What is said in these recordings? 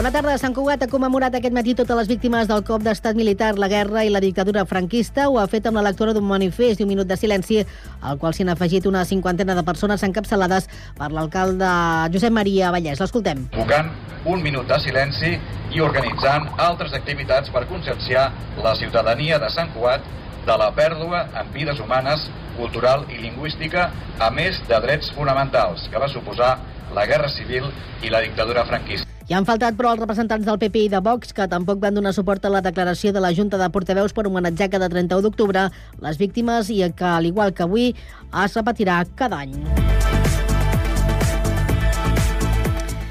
Bona tarda. Sant Cugat ha commemorat aquest matí totes les víctimes del cop d'estat militar, la guerra i la dictadura franquista. Ho ha fet amb la lectura d'un manifest i un minut de silenci, al qual s'hi han afegit una cinquantena de persones encapçalades per l'alcalde Josep Maria Vallès. L'escoltem. Convocant un minut de silenci i organitzant altres activitats per conscienciar la ciutadania de Sant Cugat de la pèrdua en vides humanes, cultural i lingüística, a més de drets fonamentals que va suposar la guerra civil i la dictadura franquista. Hi han faltat, però, els representants del PP i de Vox, que tampoc van donar suport a la declaració de la Junta de Portaveus per homenatjar cada 31 d'octubre les víctimes i que, al igual que avui, es repetirà cada any.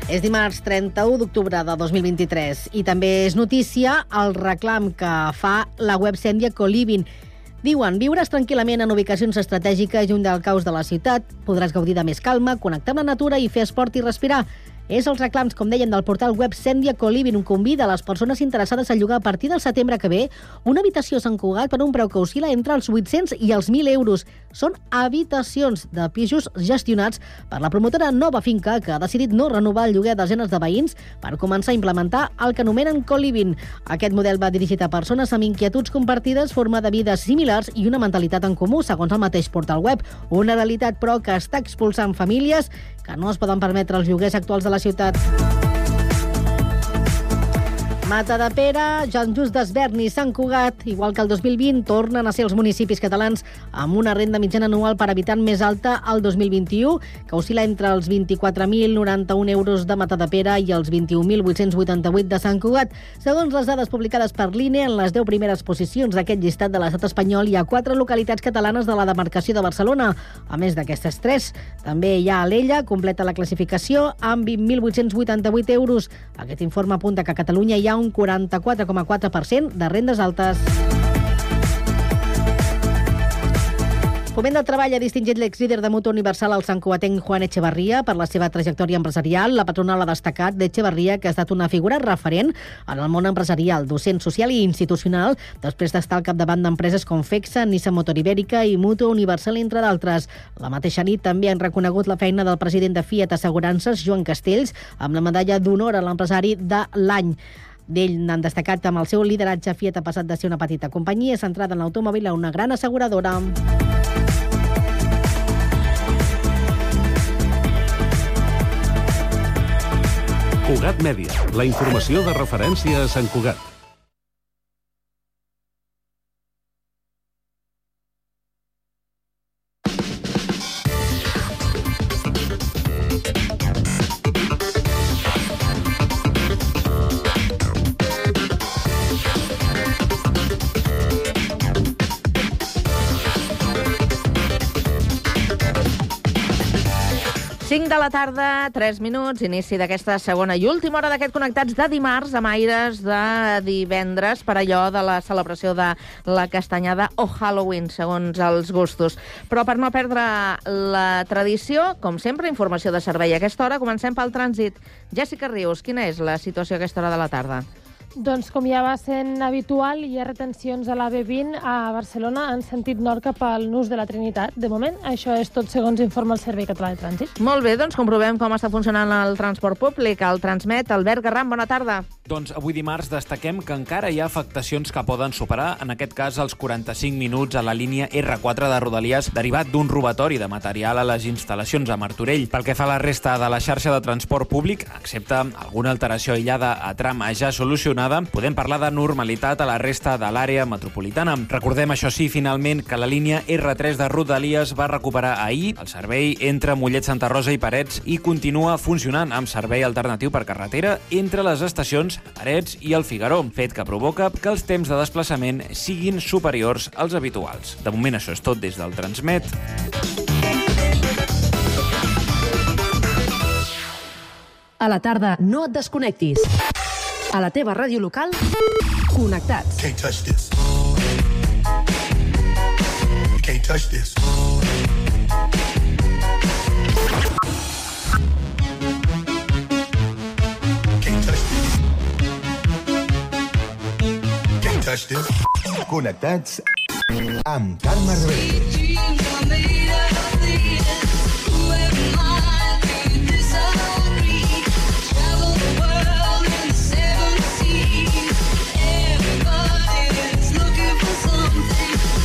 És dimarts 31 d'octubre de 2023 i també és notícia el reclam que fa la web Sendia Coliving. Diuen, viuràs tranquil·lament en ubicacions estratègiques lluny del caos de la ciutat, podràs gaudir de més calma, connectar amb la natura i fer esport i respirar. És els reclams, com deien, del portal web Sendia Coliving, un convida a les persones interessades a llogar a partir del setembre que ve una habitació a Sant Cugat per un preu que oscil·la entre els 800 i els 1.000 euros. Són habitacions de pisos gestionats per la promotora Nova Finca, que ha decidit no renovar el lloguer de desenes de veïns per començar a implementar el que anomenen Coliving. Aquest model va dirigit a persones amb inquietuds compartides, forma de vida similars i una mentalitat en comú, segons el mateix portal web. Una realitat, però, que està expulsant famílies que no es poden permetre els lloguers actuals de la ciutat. Mata de Pere, Joan Just d'Esvern i Sant Cugat, igual que el 2020, tornen a ser els municipis catalans amb una renda mitjana anual per habitant més alta al 2021, que oscil·la entre els 24.091 euros de Mata de Pere i els 21.888 de Sant Cugat. Segons les dades publicades per l'INE, en les 10 primeres posicions d'aquest llistat de l'estat espanyol hi ha quatre localitats catalanes de la demarcació de Barcelona. A més d'aquestes tres, també hi ha Alella, completa la classificació amb 20.888 euros. Aquest informe apunta que a Catalunya hi ha un 44,4% de rendes altes. Foment del Treball ha distingit l'exlíder de Mutua Universal al Sant Cuatenc Juan Echevarria per la seva trajectòria empresarial. La patronal ha destacat d'Echevarria que ha estat una figura referent en el món empresarial, docent, social i institucional, després d'estar al capdavant d'empreses com FEXA, Nissan Motor Ibèrica i Mutua Universal, entre d'altres. La mateixa nit també han reconegut la feina del president de Fiat Assegurances, Joan Castells, amb la medalla d'honor a l'empresari de l'any. D'ell n'han destacat amb el seu lideratge Fiat ha passat de ser una petita companyia centrada en l'automòbil a una gran asseguradora. Cugat Mèdia, la informació de referència a Sant Cugat. De la tarda, 3 minuts, inici d'aquesta segona i última hora d'aquest Connectats de dimarts amb aires de divendres per allò de la celebració de la castanyada o Halloween, segons els gustos. Però per no perdre la tradició, com sempre, informació de servei a aquesta hora, comencem pel trànsit. Jessica Rius, quina és la situació a aquesta hora de la tarda? Doncs com ja va sent habitual, hi ha retencions a la B20 a Barcelona en sentit nord cap al nus de la Trinitat. De moment, això és tot segons informa el Servei Català de Trànsit. Molt bé, doncs comprovem com està funcionant el transport públic. El Transmet, Albert Garram, bona tarda. Doncs avui dimarts destaquem que encara hi ha afectacions que poden superar, en aquest cas els 45 minuts a la línia R4 de Rodalies derivat d'un robatori de material a les instal·lacions a Martorell. Pel que fa a la resta de la xarxa de transport públic, excepte alguna alteració aïllada a tram ja solucionada, podem parlar de normalitat a la resta de l'àrea metropolitana. Recordem, això sí, finalment, que la línia R3 de Rodalies va recuperar ahir el servei entre Mollet, Santa Rosa i Parets i continua funcionant amb servei alternatiu per carretera entre les estacions Parets i el Figaró, fet que provoca que els temps de desplaçament siguin superiors als habituals. De moment això és tot des del Transmet. A la tarda no et desconnectis. A la teva ràdio local, connectats. Can't touch this. Can't touch this. Connectats. Connectats amb Carme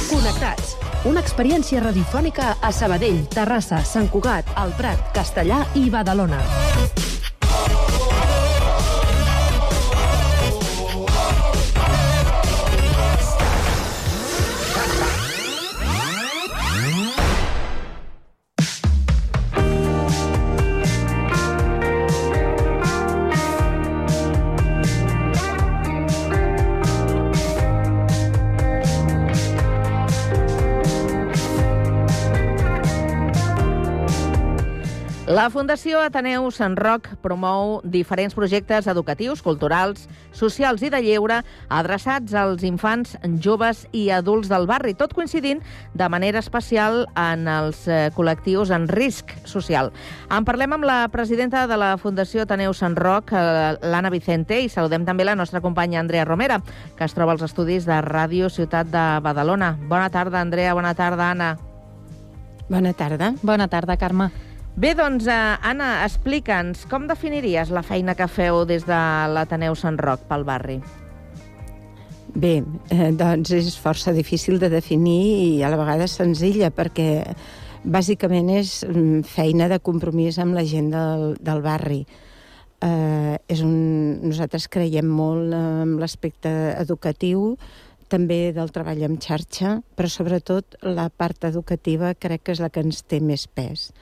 Connectats. Una experiència radiofònica a Sabadell, Terrassa, Sant Cugat, El Prat, Castellà i Badalona. La Fundació Ateneu Sant Roc promou diferents projectes educatius, culturals, socials i de lleure adreçats als infants, joves i adults del barri, tot coincidint de manera especial en els eh, col·lectius en risc social. En parlem amb la presidenta de la Fundació Ateneu Sant Roc, eh, l'Anna Vicente, i saludem també la nostra companya Andrea Romera, que es troba als estudis de Ràdio Ciutat de Badalona. Bona tarda, Andrea. Bona tarda, Anna. Bona tarda. Bona tarda, Carme. Bé, doncs, eh, Anna, explica'ns, com definiries la feina que feu des de l'Ateneu Sant Roc pel barri? Bé, eh, doncs és força difícil de definir i a la vegada senzilla, perquè bàsicament és mm, feina de compromís amb la gent del, del barri. Eh, és un, nosaltres creiem molt en l'aspecte educatiu, també del treball en xarxa, però sobretot la part educativa crec que és la que ens té més pes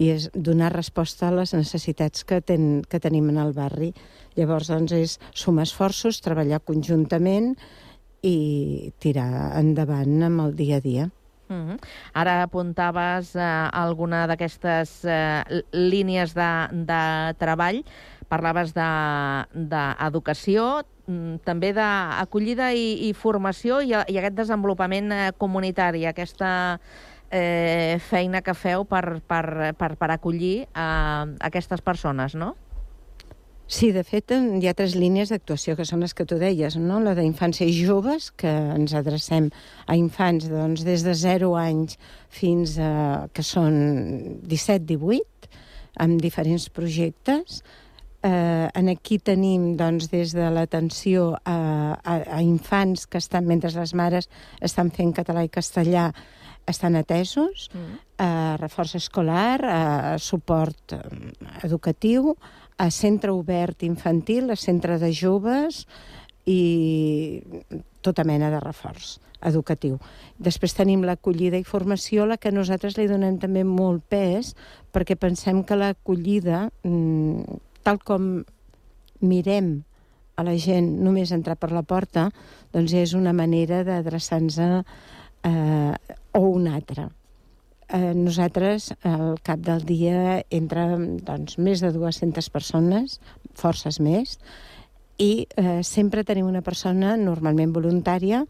i és donar resposta a les necessitats que, ten, que tenim en el barri. Llavors, doncs, és sumar esforços, treballar conjuntament i tirar endavant amb el dia a dia. Uh -huh. Ara apuntaves eh, alguna d'aquestes eh, línies de, de treball. Parlaves d'educació, de, mm, també d'acollida i, i formació i, i aquest desenvolupament eh, comunitari, aquesta eh, feina que feu per, per, per, per acollir eh, aquestes persones, no? Sí, de fet, hi ha tres línies d'actuació, que són les que tu deies, no? La d'infància i joves, que ens adrecem a infants doncs, des de 0 anys fins a, que són 17-18, amb diferents projectes. Eh, en aquí tenim doncs, des de l'atenció a, a, a infants que estan, mentre les mares estan fent català i castellà, estan atesos, mm. a reforç escolar, a suport eh, educatiu, a centre obert infantil, a centre de joves i tota mena de reforç educatiu. Després tenim l'acollida i formació, la que nosaltres li donem també molt pes, perquè pensem que l'acollida, mm, tal com mirem a la gent només entrar per la porta, doncs és una manera d'adreçar-nos a eh, o un altre. Eh, nosaltres, al cap del dia, entra doncs, més de 200 persones, forces més, i eh, sempre tenim una persona, normalment voluntària,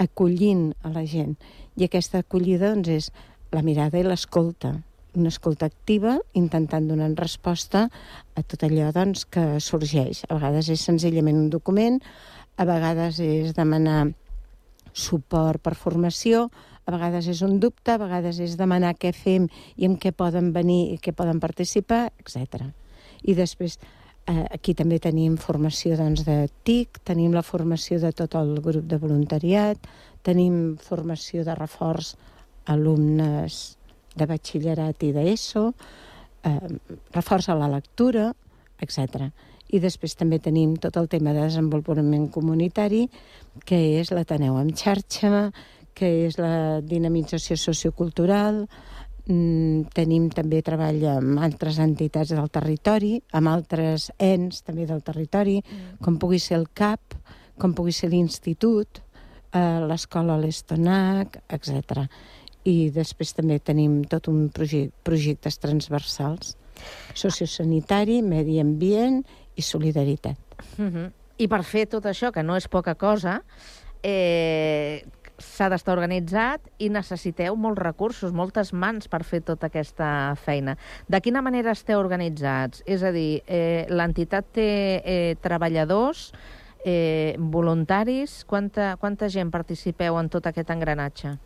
acollint a la gent. I aquesta acollida doncs, és la mirada i l'escolta, una escolta activa, intentant donar resposta a tot allò doncs, que sorgeix. A vegades és senzillament un document, a vegades és demanar suport per formació, a vegades és un dubte, a vegades és demanar què fem i en què poden venir i què poden participar, etc. I després eh, aquí també tenim formació doncs, de TIC, tenim la formació de tot el grup de voluntariat, tenim formació de reforç alumnes de batxillerat i d'ESO, eh, reforç a la lectura, etc. I després també tenim tot el tema de desenvolupament comunitari, que és l'Ateneu en xarxa, que és la dinamització sociocultural, mm, tenim també treball amb altres entitats del territori, amb altres ens també del territori, mm. com pugui ser el CAP, com pugui ser l'Institut, eh, l'escola L'Estonac, etc. I després també tenim tot un projecte, projectes transversals, sociosanitari, medi ambient i solidaritat. Uh -huh. I per fer tot això, que no és poca cosa, eh, s'ha d'estar organitzat i necessiteu molts recursos, moltes mans per fer tota aquesta feina. De quina manera esteu organitzats? És a dir, eh, l'entitat té eh, treballadors, eh, voluntaris? Quanta, quanta gent participeu en tot aquest engranatge?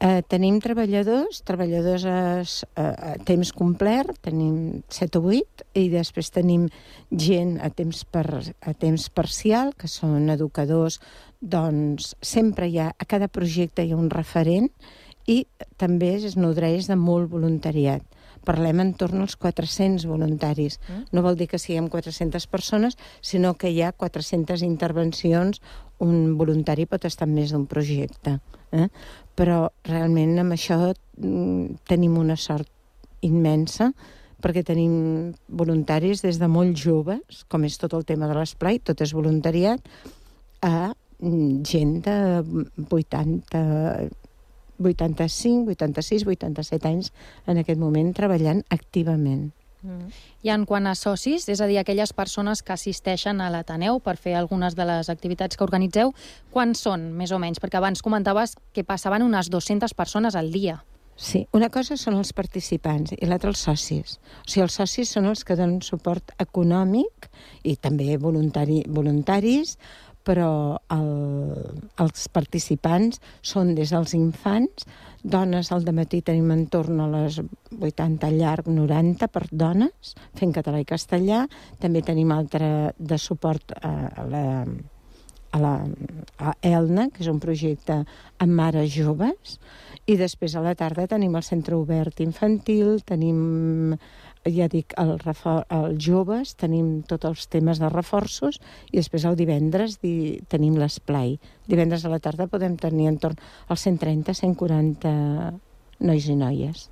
Eh, tenim treballadors, treballadors a, a, a temps complet, tenim 7 o 8, i després tenim gent a temps, per, a temps parcial, que són educadors, doncs sempre hi ha, a cada projecte hi ha un referent, i també es nodreix de molt voluntariat. Parlem entorn als 400 voluntaris. Mm. No vol dir que siguem 400 persones, sinó que hi ha 400 intervencions. Un voluntari pot estar en més d'un projecte. Eh? Però realment amb això mm, tenim una sort immensa perquè tenim voluntaris des de molt joves, com és tot el tema de l'esplai, tot és voluntariat, a mm, gent de 80, 85, 86, 87 anys en aquest moment treballant activament. Mm. I en quant a socis, és a dir, aquelles persones que assisteixen a l'Ateneu per fer algunes de les activitats que organitzeu, quants són, més o menys? Perquè abans comentaves que passaven unes 200 persones al dia. Sí, una cosa són els participants i l'altra els socis. O sigui, els socis són els que donen suport econòmic i també voluntari, voluntaris, però el, els participants són des dels infants, dones al matí tenim en torn a les 80 llarg, 90 per dones, fent català i castellà, també tenim altre de suport a, a la a la a Elna, que és un projecte amb mares joves, i després a la tarda tenim el centre obert infantil, tenim ja dic, el refor, els joves tenim tots els temes de reforços i després el divendres di, tenim l'esplai. Divendres a la tarda podem tenir entorn als 130-140 nois i noies.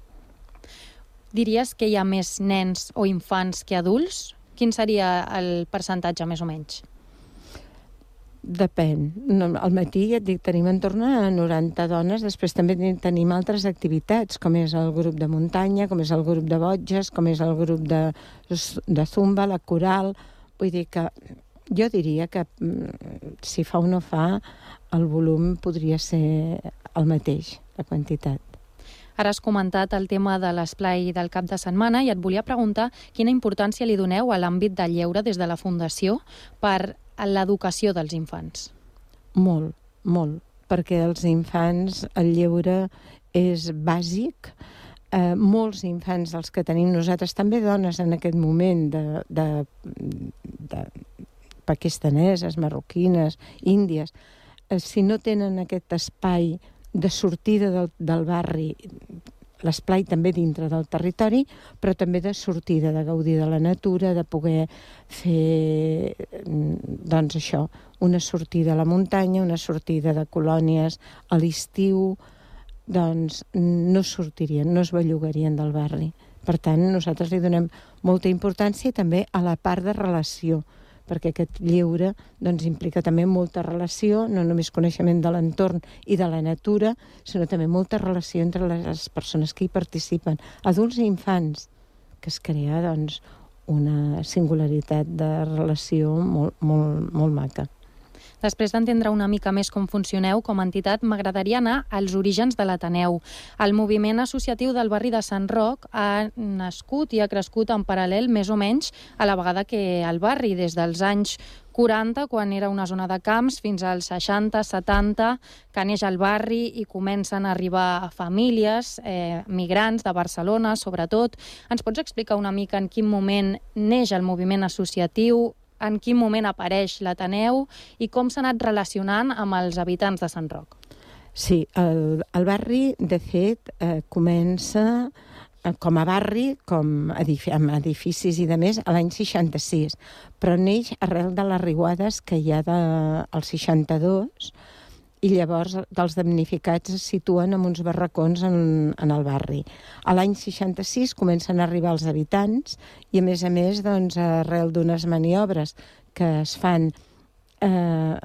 Diries que hi ha més nens o infants que adults? Quin seria el percentatge, més o menys? Depèn. No, al matí, ja et dic, tenim en torn a 90 dones, després també tenim altres activitats, com és el grup de muntanya, com és el grup de botges, com és el grup de, de zumba, la coral... Vull dir que jo diria que mm, si fa o no fa, el volum podria ser el mateix, la quantitat. Ara has comentat el tema de l'esplai del cap de setmana i et volia preguntar quina importància li doneu a l'àmbit del lleure des de la Fundació per a l'educació dels infants? Molt, molt, perquè els infants el lleure és bàsic. Eh, molts infants dels que tenim nosaltres, també dones en aquest moment de, de, de pakistaneses, marroquines, índies, eh, si no tenen aquest espai de sortida del, del barri l'esplai també dintre del territori, però també de sortida, de gaudir de la natura, de poder fer, mm, doncs això, una sortida a la muntanya, una sortida de colònies a l'estiu, doncs no sortirien, no es bellugarien del barri. Per tant, nosaltres li donem molta importància també a la part de relació, perquè aquest lleure doncs, implica també molta relació, no només coneixement de l'entorn i de la natura, sinó també molta relació entre les persones que hi participen, adults i infants, que es crea doncs, una singularitat de relació molt, molt, molt maca. Després d'entendre una mica més com funcioneu com a entitat, m'agradaria anar als orígens de l'Ateneu. El moviment associatiu del barri de Sant Roc ha nascut i ha crescut en paral·lel més o menys a la vegada que el barri, des dels anys 40, quan era una zona de camps, fins als 60, 70, que neix al barri i comencen a arribar famílies, eh, migrants de Barcelona, sobretot. Ens pots explicar una mica en quin moment neix el moviment associatiu, en quin moment apareix l'Ateneu i com s'ha anat relacionant amb els habitants de Sant Roc. Sí, el, el barri, de fet, eh, comença eh, com a barri, com edifi amb edificis i de més, a l'any 66, però neix arrel de les riuades que hi ha de, al 62, i llavors dels damnificats es situen en uns barracons en, en el barri. A l'any 66 comencen a arribar els habitants i, a més a més, doncs, arrel d'unes maniobres que es fan eh,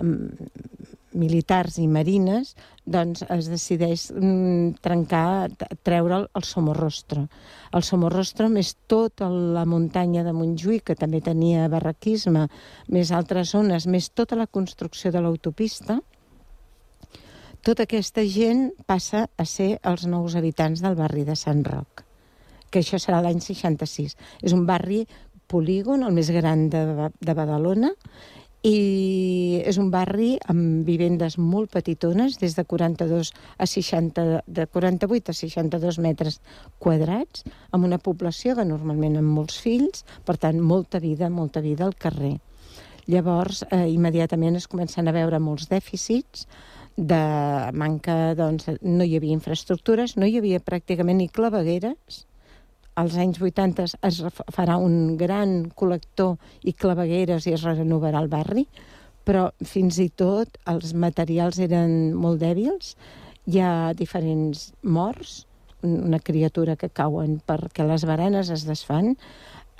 militars i marines, doncs es decideix mm, trencar, treure el, el Somorrostro. El Somorrostro, més tota la muntanya de Montjuïc, que també tenia barraquisme, més altres zones, més tota la construcció de l'autopista, tota aquesta gent passa a ser els nous habitants del barri de Sant Roc, que això serà l'any 66. És un barri polígon, el més gran de, de Badalona, i és un barri amb vivendes molt petitones, des de 42 a 60, de 48 a 62 metres quadrats, amb una població que normalment amb molts fills, per tant, molta vida, molta vida al carrer. Llavors, eh, immediatament es comencen a veure molts dèficits, de manca, doncs, no hi havia infraestructures, no hi havia pràcticament ni clavegueres, als anys 80 es farà un gran col·lector i clavegueres i es renovarà el barri, però fins i tot els materials eren molt dèbils, hi ha diferents morts, una criatura que cauen perquè les baranes es desfan,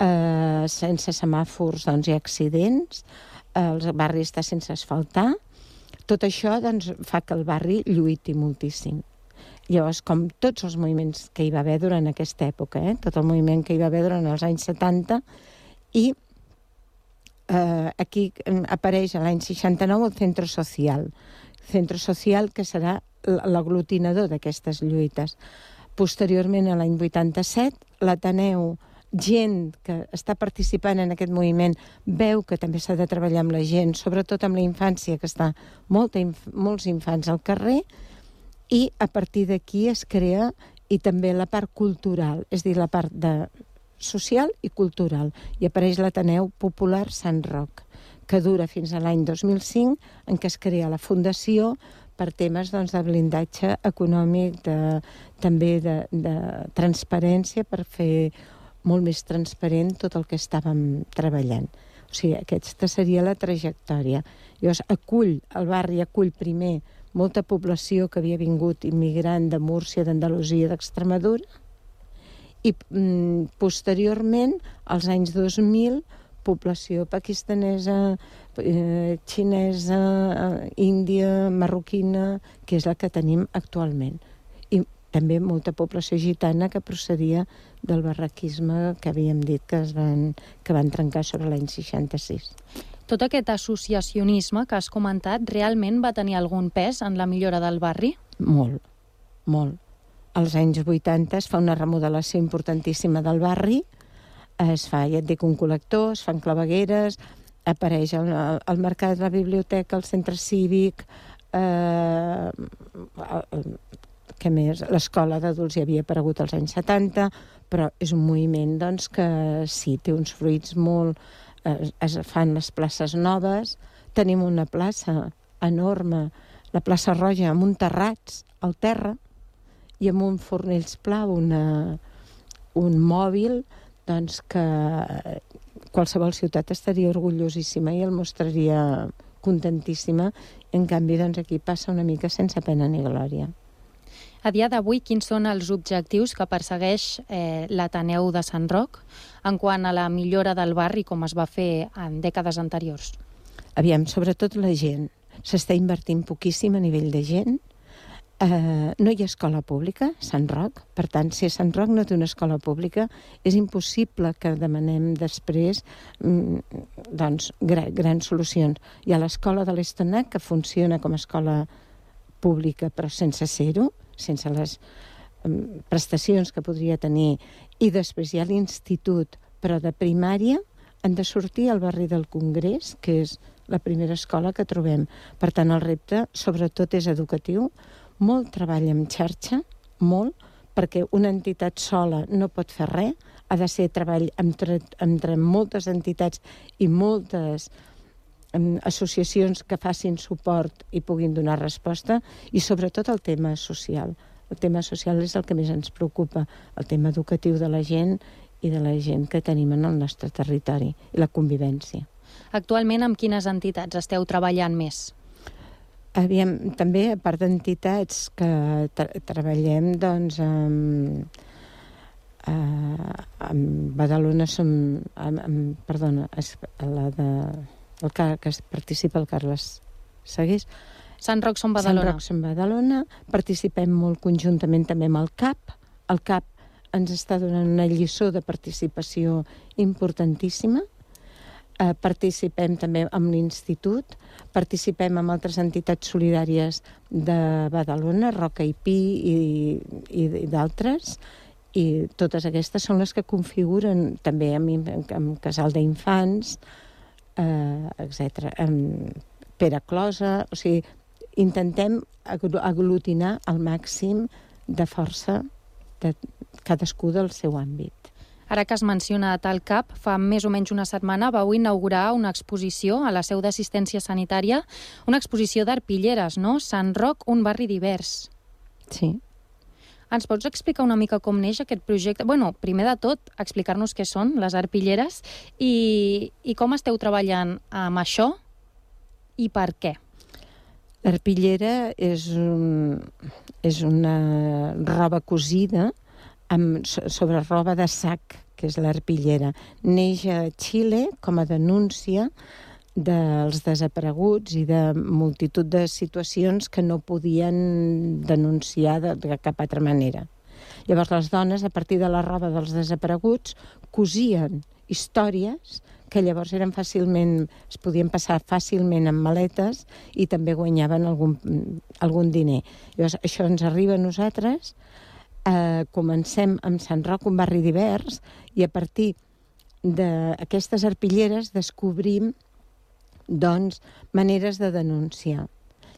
eh, sense semàfors doncs, hi ha accidents, el barri està sense asfaltar, tot això doncs, fa que el barri lluiti moltíssim. Llavors, com tots els moviments que hi va haver durant aquesta època, eh? tot el moviment que hi va haver durant els anys 70, i eh, aquí apareix l'any 69 el Centre Social, Centre Social que serà l'aglutinador d'aquestes lluites. Posteriorment, a l'any 87, l'Ateneu, gent que està participant en aquest moviment veu que també s'ha de treballar amb la gent, sobretot amb la infància, que està molta, inf molts infants al carrer, i a partir d'aquí es crea i també la part cultural, és dir, la part de social i cultural. I apareix l'Ateneu Popular Sant Roc, que dura fins a l'any 2005, en què es crea la fundació per temes doncs, de blindatge econòmic, de, també de, de transparència, per fer molt més transparent tot el que estàvem treballant. O sigui, aquesta seria la trajectòria. Llavors, acull, el barri acull primer molta població que havia vingut immigrant de Múrcia, d'Andalusia, d'Extremadura, i mm, posteriorment, als anys 2000, població pakistanesa, eh, xinesa, eh, índia, marroquina, que és la que tenim actualment. També molta població gitana que procedia del barraquisme que havíem dit que, es van, que van trencar sobre l'any 66. Tot aquest associacionisme que has comentat realment va tenir algun pes en la millora del barri? Molt, molt. Als anys 80 es fa una remodelació importantíssima del barri, es fa, ja et dic, un col·lector, es fan clavegueres, apareix el, el mercat, la biblioteca, el centre cívic, eh, què més? L'escola d'adults ja havia aparegut als anys 70, però és un moviment doncs, que sí, té uns fruits molt, es, es fan les places noves, tenim una plaça enorme, la plaça Roja, amb un terrats al terra i amb un fornells pla, una, un mòbil, doncs que qualsevol ciutat estaria orgullosíssima i el mostraria contentíssima. En canvi, doncs, aquí passa una mica sense pena ni glòria. A dia d'avui, quins són els objectius que persegueix eh, l'Ateneu de Sant Roc en quant a la millora del barri com es va fer en dècades anteriors? Aviam, sobretot la gent. S'està invertint poquíssim a nivell de gent. Eh, no hi ha escola pública, Sant Roc. Per tant, si Sant Roc no té una escola pública, és impossible que demanem després mm, doncs, gra grans solucions. Hi ha l'escola de l'Estonac, que funciona com a escola pública, però sense ser-ho sense les um, prestacions que podria tenir, i després hi ha l'institut, però de primària han de sortir al barri del Congrés, que és la primera escola que trobem. Per tant, el repte, sobretot, és educatiu, molt treball en xarxa, molt, perquè una entitat sola no pot fer res, ha de ser treball entre, entre moltes entitats i moltes associacions que facin suport i puguin donar resposta i sobretot el tema social. El tema social és el que més ens preocupa, el tema educatiu de la gent i de la gent que tenim en el nostre territori i la convivència. Actualment, amb quines entitats esteu treballant més? Aviam, també, a part d'entitats que treballem, doncs, amb, uh, amb Badalona som... Amb, amb, perdona, la de el que, que participa el Carles Segués. Sant Roc som Badalona. Sant Roc som Badalona. Participem molt conjuntament també amb el CAP. El CAP ens està donant una lliçó de participació importantíssima. Eh, participem també amb l'Institut, participem amb altres entitats solidàries de Badalona, Roca i Pi i, i, i d'altres, i totes aquestes són les que configuren també amb, amb casal d'infants, eh, etc. Um, Pere Closa, o sigui, intentem aglu- aglutinar al màxim de força de cadascú del seu àmbit. Ara que has mencionat el CAP, fa més o menys una setmana vau inaugurar una exposició a la seu d'assistència sanitària, una exposició d'arpilleres, no? Sant Roc, un barri divers. Sí. Ens pots explicar una mica com neix aquest projecte? bueno, primer de tot, explicar-nos què són les arpilleres i, i com esteu treballant amb això i per què. L'arpillera és, un, és una roba cosida amb, so- sobre roba de sac, que és l'arpillera. Neix a Xile com a denúncia dels desapareguts i de multitud de situacions que no podien denunciar de, de cap altra manera. Llavors les dones, a partir de la roba dels desapareguts, cosien històries que llavors eren fàcilment, es podien passar fàcilment en maletes i també guanyaven algun, algun diner. Llavors això ens arriba a nosaltres, eh, comencem amb Sant Roc, un barri divers, i a partir d'aquestes arpilleres descobrim doncs, maneres de denunciar.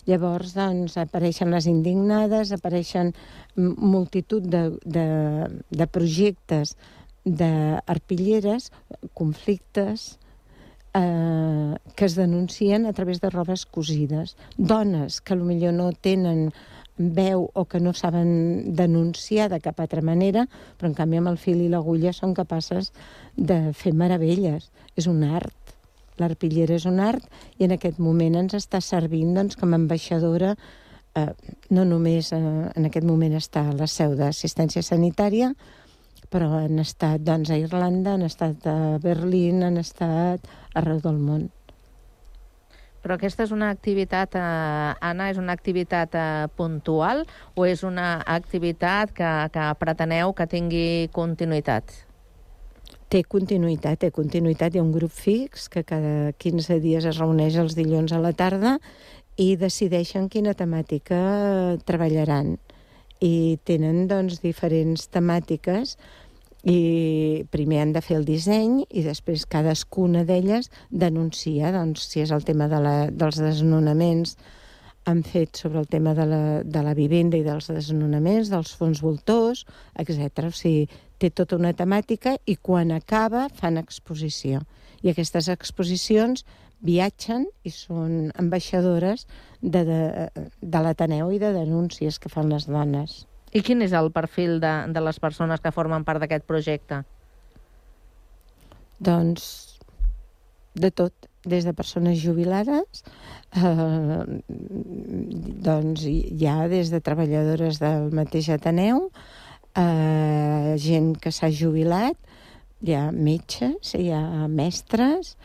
Llavors, doncs, apareixen les indignades, apareixen multitud de, de, de projectes d'arpilleres, conflictes, eh, que es denuncien a través de robes cosides. Dones que millor no tenen veu o que no saben denunciar de cap altra manera, però en canvi amb el fil i l'agulla són capaces de fer meravelles. És un art. L'arpillera és un art i en aquest moment ens està servint doncs, com a ambaixadora eh, no només eh, en aquest moment està a la seu d'assistència sanitària, però han estat doncs, a Irlanda, han estat a Berlín, han estat arreu del món. Però aquesta és una activitat, eh, Anna, és una activitat eh, puntual o és una activitat que, que preteneu que tingui continuïtat? Té continuïtat, té continuïtat. Hi ha un grup fix que cada 15 dies es reuneix els dilluns a la tarda i decideixen quina temàtica treballaran. I tenen, doncs, diferents temàtiques i primer han de fer el disseny i després cadascuna d'elles denuncia doncs, si és el tema de la, dels desnonaments han fet sobre el tema de la, de la vivenda i dels desnonaments, dels fons voltors, etc. O sigui, té tota una temàtica i quan acaba fan exposició. I aquestes exposicions viatgen i són ambaixadores de, de, de l'Ateneu i de denúncies que fan les dones. I quin és el perfil de, de les persones que formen part d'aquest projecte? Doncs de tot, des de persones jubilades, eh, doncs ha des de treballadores del mateix Ateneu, eh, gent que s'ha jubilat, hi ha metges, hi ha mestres,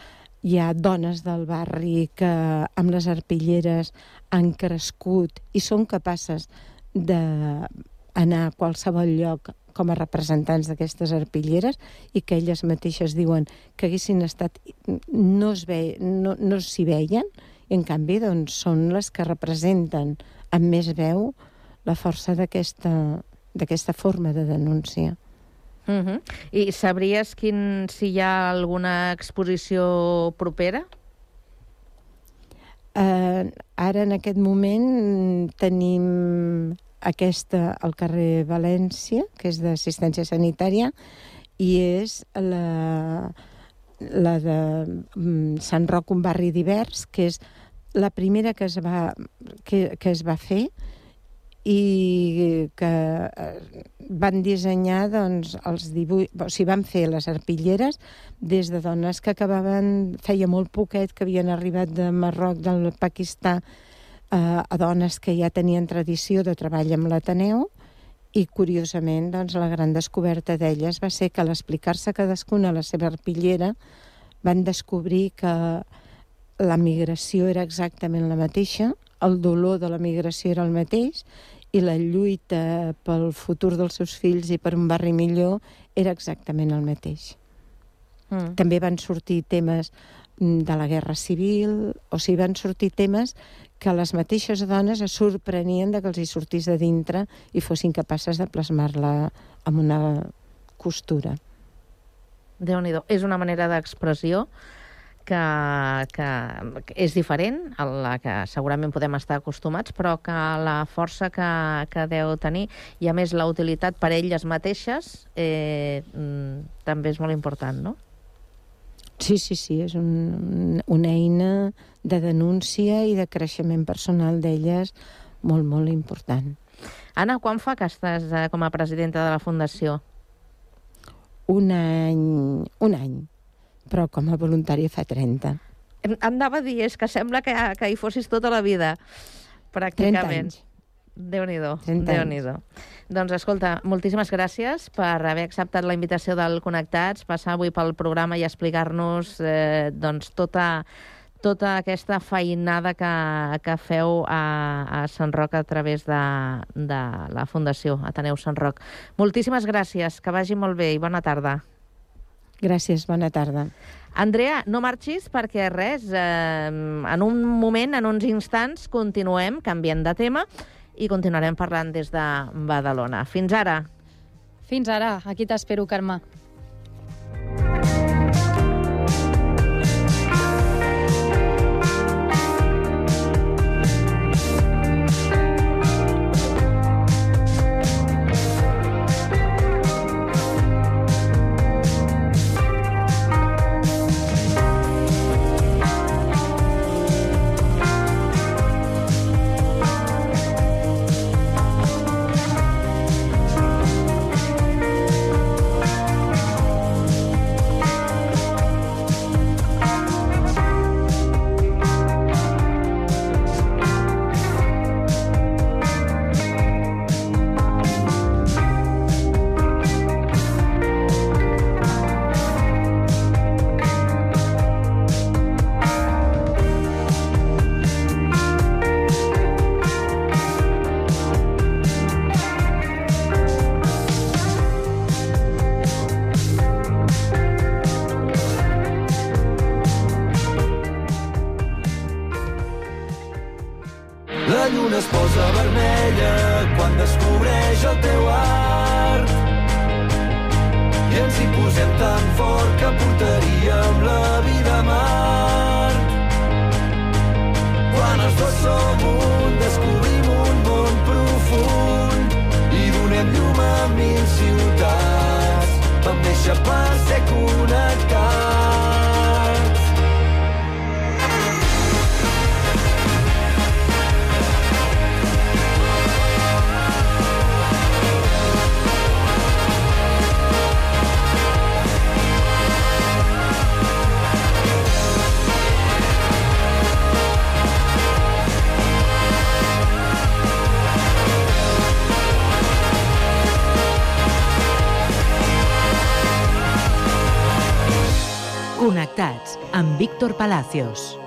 hi ha dones del barri que amb les arpilleres han crescut i són capaces d'anar a qualsevol lloc com a representants d'aquestes arpilleres i que elles mateixes diuen que haguessin estat... no es ve, no, no s'hi veien i en canvi doncs, són les que representen amb més veu la força d'aquesta d'aquesta forma de denúncia. Uh -huh. I sabries quin, si hi ha alguna exposició propera? Eh, ara, en aquest moment, tenim aquesta al carrer València, que és d'assistència sanitària, i és la, la de mm, Sant Roc, un barri divers, que és la primera que es va, que, que es va fer i que eh, van dissenyar doncs, els dibuix... O sigui, van fer les arpilleres des de dones que acabaven... Feia molt poquet que havien arribat de Marroc, del Pakistà, eh, a dones que ja tenien tradició de treball amb l'Ateneu i, curiosament, doncs, la gran descoberta d'elles va ser que a l'explicar-se cadascuna la seva arpillera van descobrir que la migració era exactament la mateixa, el dolor de la migració era el mateix i la lluita pel futur dels seus fills i per un barri millor era exactament el mateix. Mm. També van sortir temes de la guerra civil, o sigui, van sortir temes que les mateixes dones es sorprenien de que els hi sortís de dintre i fossin capaces de plasmar-la amb una costura. déu nhi És una manera d'expressió que, que és diferent a la que segurament podem estar acostumats, però que la força que, que deu tenir i, a més, la utilitat per elles mateixes eh, mm, també és molt important, no? Sí, sí, sí, és un, una eina de denúncia i de creixement personal d'elles molt, molt important. Anna, quan fa que estàs eh, com a presidenta de la Fundació? Un any, un any, però com a voluntària fa 30. Em anava a dir, és que sembla que, que hi fossis tota la vida, 30 pràcticament. anys. Déu-n'hi-do, 30 déu nhi Doncs escolta, moltíssimes gràcies per haver acceptat la invitació del Connectats, passar avui pel programa i explicar-nos eh, doncs, tota, tota aquesta feinada que, que feu a, a Sant Roc a través de, de la Fundació Ateneu Sant Roc. Moltíssimes gràcies, que vagi molt bé i bona tarda. Gràcies, bona tarda. Andrea, no marxis perquè res, eh, en un moment, en uns instants, continuem canviant de tema i continuarem parlant des de Badalona. Fins ara. Fins ara. Aquí t'espero, Carme. Connectats amb Víctor Palacios.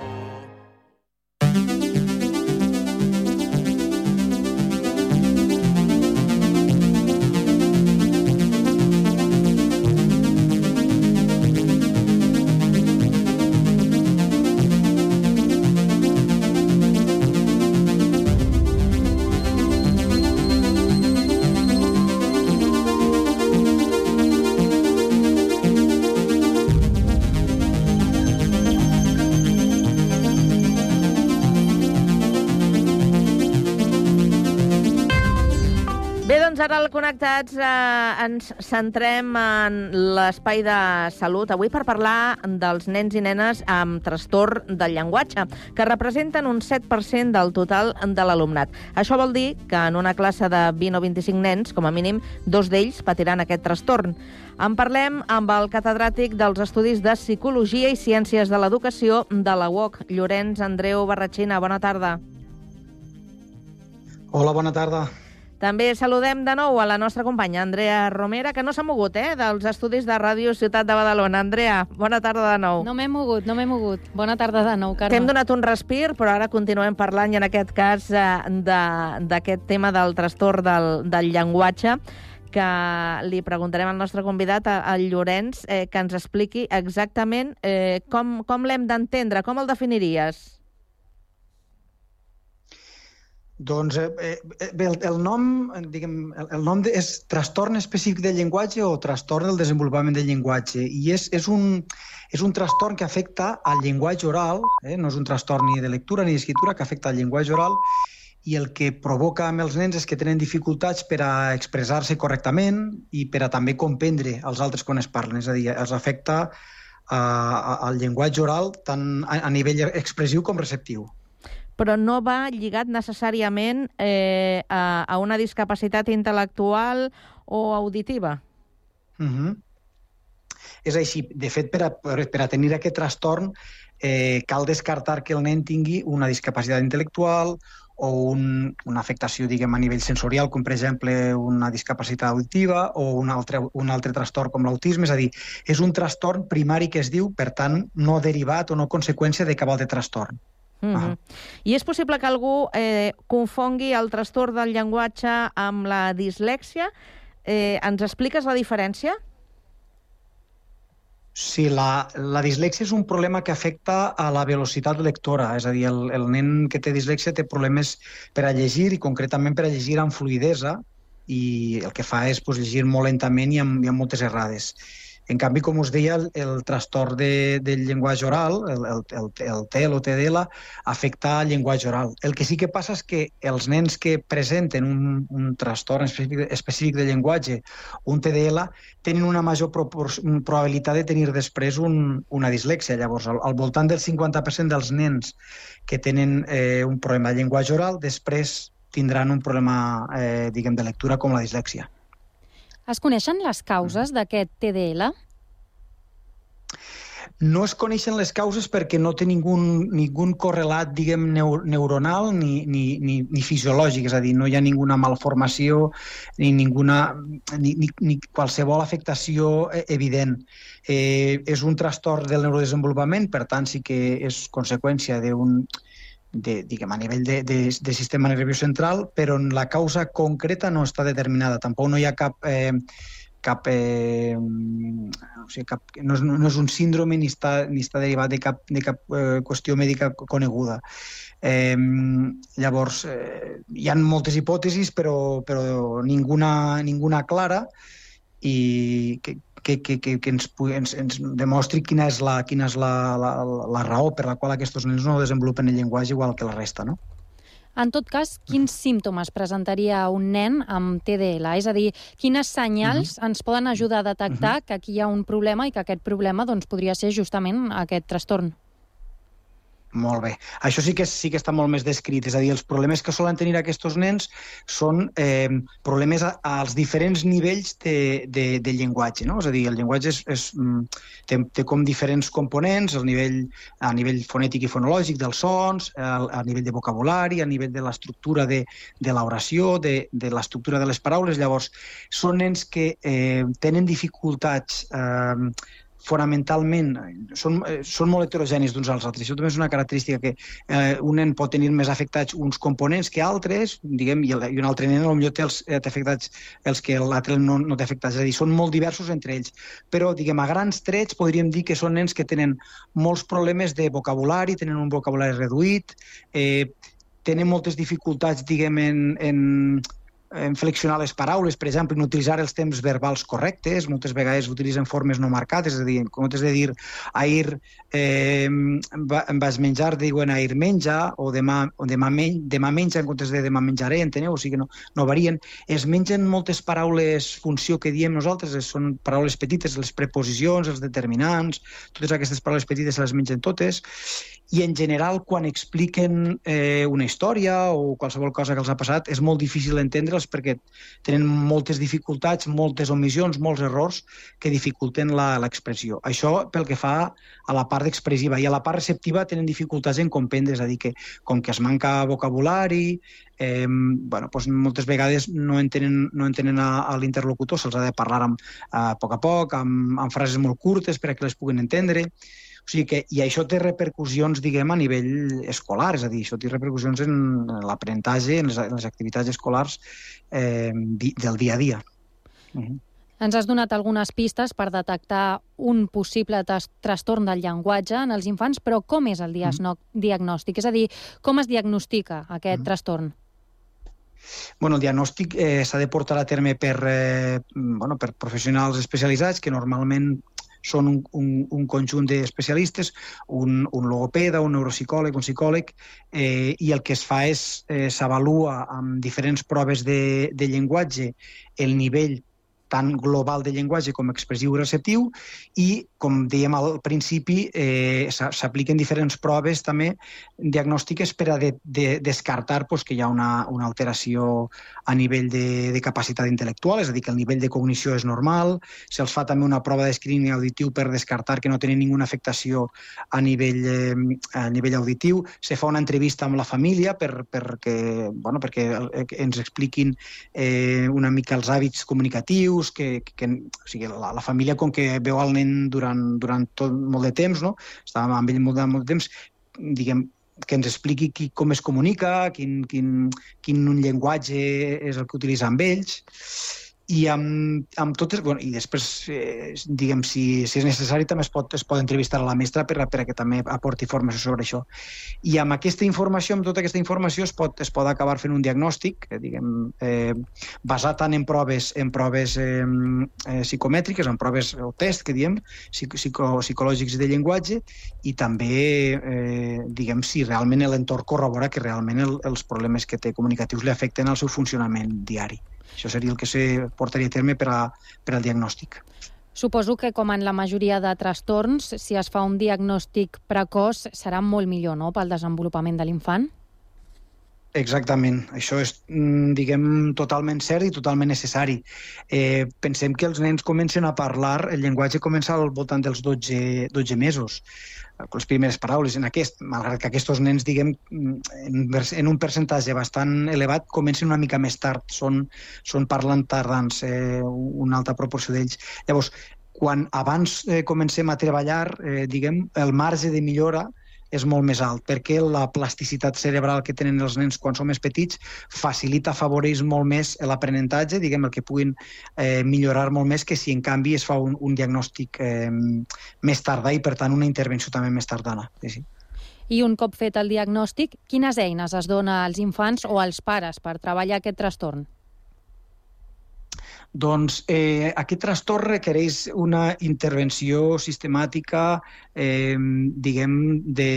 Ara al Connectats eh, ens centrem en l'espai de salut avui per parlar dels nens i nenes amb trastorn del llenguatge, que representen un 7% del total de l'alumnat. Això vol dir que en una classe de 20 o 25 nens, com a mínim, dos d'ells patiran aquest trastorn. En parlem amb el catedràtic dels Estudis de Psicologia i Ciències de l'Educació de la UOC, Llorenç Andreu Barratxina. Bona tarda. Hola, bona tarda. També saludem de nou a la nostra companya Andrea Romera, que no s'ha mogut, eh, dels estudis de Ràdio Ciutat de Badalona. Andrea, bona tarda de nou. No m'he mogut, no m'he mogut. Bona tarda de nou, Carme. T'hem donat un respir, però ara continuem parlant, i en aquest cas, eh, de- d'aquest tema del trastorn del, del llenguatge, que li preguntarem al nostre convidat, al Llorenç, eh, que ens expliqui exactament eh, com, com l'hem d'entendre, com el definiries? Doncs eh, eh, bé, el, el nom, eh, diguem, el, el nom de, és trastorn específic del llenguatge o trastorn del desenvolupament del llenguatge? I és, és, un, és un trastorn que afecta al llenguatge oral, eh? no és un trastorn ni de lectura ni d'escriptura, que afecta al llenguatge oral i el que provoca amb els nens és que tenen dificultats per a expressar-se correctament i per a també comprendre els altres quan es parlen, és a dir, els afecta a, a, al llenguatge oral tant a, a nivell expressiu com receptiu però no va lligat necessàriament eh, a, a una discapacitat intel·lectual o auditiva. Uh -huh. És així. De fet, per a, per a tenir aquest trastorn eh, cal descartar que el nen tingui una discapacitat intel·lectual o un, una afectació diguem, a nivell sensorial, com per exemple una discapacitat auditiva o un altre, un altre trastorn com l'autisme. És a dir, és un trastorn primari que es diu, per tant, no derivat o no conseqüència de cap altre trastorn. Mm -hmm. I és possible que algú eh, confongui el trastorn del llenguatge amb la dislèxia. Eh, ens expliques la diferència? Sí, la, la dislèxia és un problema que afecta a la velocitat lectora, és a dir, el, el nen que té dislèxia té problemes per a llegir i concretament per a llegir amb fluidesa i el que fa és pues, llegir molt lentament i amb, i amb moltes errades. En canvi, com us deia, el, el trastorn de, del llenguatge oral, el, el, el, el TEL o TDL, afecta el llenguatge oral. El que sí que passa és que els nens que presenten un, un trastorn específic, específic de llenguatge, un TDL, tenen una major probabilitat de tenir després un, una dislèxia. Llavors, al, al voltant del 50% dels nens que tenen eh, un problema de llenguatge oral, després tindran un problema eh, diguem, de lectura com la dislèxia. Es coneixen les causes d'aquest TDL? No es coneixen les causes perquè no té ningú, ningú correlat, diguem, neur, neuronal ni, ni, ni, ni fisiològic, és a dir, no hi ha ninguna malformació ni, ninguna, ni, ni, ni qualsevol afectació eh, evident. Eh, és un trastorn del neurodesenvolupament, per tant, sí que és conseqüència d'un de, diguem, a nivell de, de, de sistema nerviós central, però la causa concreta no està determinada. Tampoc no hi ha cap... Eh, cap, eh, o sigui, cap, no, és, no és un síndrome ni està, ni està derivat de cap, de cap eh, qüestió mèdica coneguda. Eh, llavors, eh, hi ha moltes hipòtesis, però, però ninguna, ninguna clara i que, que, que, que, que ens, ens, ens demostri quina és, la, quina és la, la, la raó per la qual aquests nens no desenvolupen el llenguatge igual que la resta, no? En tot cas, quins símptomes presentaria un nen amb TDL? És a dir, quines senyals uh -huh. ens poden ajudar a detectar uh -huh. que aquí hi ha un problema i que aquest problema doncs, podria ser justament aquest trastorn? Molt bé. Això sí que sí que està molt més descrit. És a dir, els problemes que solen tenir aquests nens són eh, problemes a, als diferents nivells de, de, de llenguatge. No? És a dir, el llenguatge és, és, mm, té, té com diferents components, el nivell, a nivell fonètic i fonològic dels sons, a, a nivell de vocabulari, a nivell de l'estructura de, de l'oració, de, de l'estructura de les paraules. Llavors, són nens que eh, tenen dificultats eh, fonamentalment són, eh, són molt heterogenis d'uns als altres. Això també és una característica que eh, un nen pot tenir més afectats uns components que altres, diguem, i, el, i un altre nen potser té, els, té afectats els que l'altre no, no té afectats. És a dir, són molt diversos entre ells. Però, diguem, a grans trets podríem dir que són nens que tenen molts problemes de vocabulari, tenen un vocabulari reduït, eh, tenen moltes dificultats, diguem, en, en en flexionar les paraules, per exemple, en utilitzar els temps verbals correctes, moltes vegades utilitzen formes no marcades, és a dir, en comptes de dir ahir eh, vas menjar, diuen ahir menja, o demà, o demà, men demà menja en comptes de demà menjaré, enteneu? O sigui que no, no varien. Es mengen moltes paraules funció que diem nosaltres, són paraules petites, les preposicions, els determinants, totes aquestes paraules petites se les mengen totes, i en general quan expliquen eh, una història o qualsevol cosa que els ha passat és molt difícil entendre'ls perquè tenen moltes dificultats, moltes omissions, molts errors que dificulten l'expressió. Això pel que fa a la part expressiva i a la part receptiva tenen dificultats en comprendre, és a dir, que com que es manca vocabulari, eh, bueno, doncs moltes vegades no entenen, no entenen a, a l'interlocutor, se'ls ha de parlar amb, a poc a poc, amb, amb frases molt curtes per a que les puguin entendre, o sigui que, I això té repercussions, diguem, a nivell escolar, és a dir, això té repercussions en l'aprenentatge, en, les, en les activitats escolars eh, del dia a dia. Uh -huh. Ens has donat algunes pistes per detectar un possible trastorn del llenguatge en els infants, però com és el diagnòstic? És a dir, com es diagnostica aquest mm. trastorn? Bueno, el diagnòstic eh, s'ha de portar a terme per, eh, bueno, per professionals especialitzats que normalment són un, un, un conjunt d'especialistes, un, un logopeda, un neuropsicòleg, un psicòleg, eh, i el que es fa és eh, s'avalua amb diferents proves de, de llenguatge el nivell tant global de llenguatge com expressiu i receptiu i, com dèiem al principi, eh, s'apliquen diferents proves també diagnòstiques per a de, de, descartar pues, que hi ha una, una alteració a nivell de, de capacitat intel·lectual, és a dir, que el nivell de cognició és normal, se'ls fa també una prova de screening auditiu per descartar que no tenen ninguna afectació a nivell, eh, a nivell auditiu, se fa una entrevista amb la família per, perquè, bueno, perquè ens expliquin eh, una mica els hàbits comunicatius, motius que, que o sigui, la, la família, com que veu el nen durant, durant tot molt de temps, no? estàvem amb ell molt de, molt de temps, diguem, que ens expliqui qui, com es comunica, quin, quin, quin llenguatge és el que utilitza amb ells i amb, amb totes, bueno, i després, eh, diguem, si, si és necessari, també es pot, es pot entrevistar a la mestra per, per a que també aporti informació sobre això. I amb aquesta informació, amb tota aquesta informació, es pot, es pot acabar fent un diagnòstic, eh, diguem, eh, basat tant en proves, en proves eh, eh, psicomètriques, en proves o test, que diem, psico, psicològics de llenguatge, i també, eh, diguem, si realment l'entorn corrobora que realment el, els problemes que té comunicatius li afecten al seu funcionament diari. Això seria el que se portaria a terme per, a, per al diagnòstic. Suposo que, com en la majoria de trastorns, si es fa un diagnòstic precoç, serà molt millor no?, pel desenvolupament de l'infant? Exactament. Això és, mm, diguem, totalment cert i totalment necessari. Eh, pensem que els nens comencen a parlar, el llenguatge comença al voltant dels 12, 12 mesos les primeres paraules. En aquest, malgrat que aquests nens, diguem, en, en un percentatge bastant elevat, comencen una mica més tard, són, són parlant tardans, eh, una alta proporció d'ells. Llavors, quan abans eh, comencem a treballar, eh, diguem, el marge de millora és molt més alt, perquè la plasticitat cerebral que tenen els nens quan són més petits facilita, afavoreix molt més l'aprenentatge, diguem, el que puguin eh, millorar molt més que si en canvi es fa un, un diagnòstic eh, més tardà i, per tant, una intervenció també més tardana. Sí, sí. I un cop fet el diagnòstic, quines eines es dona als infants o als pares per treballar aquest trastorn? Doncs eh, aquest trastorn requereix una intervenció sistemàtica, eh, diguem, de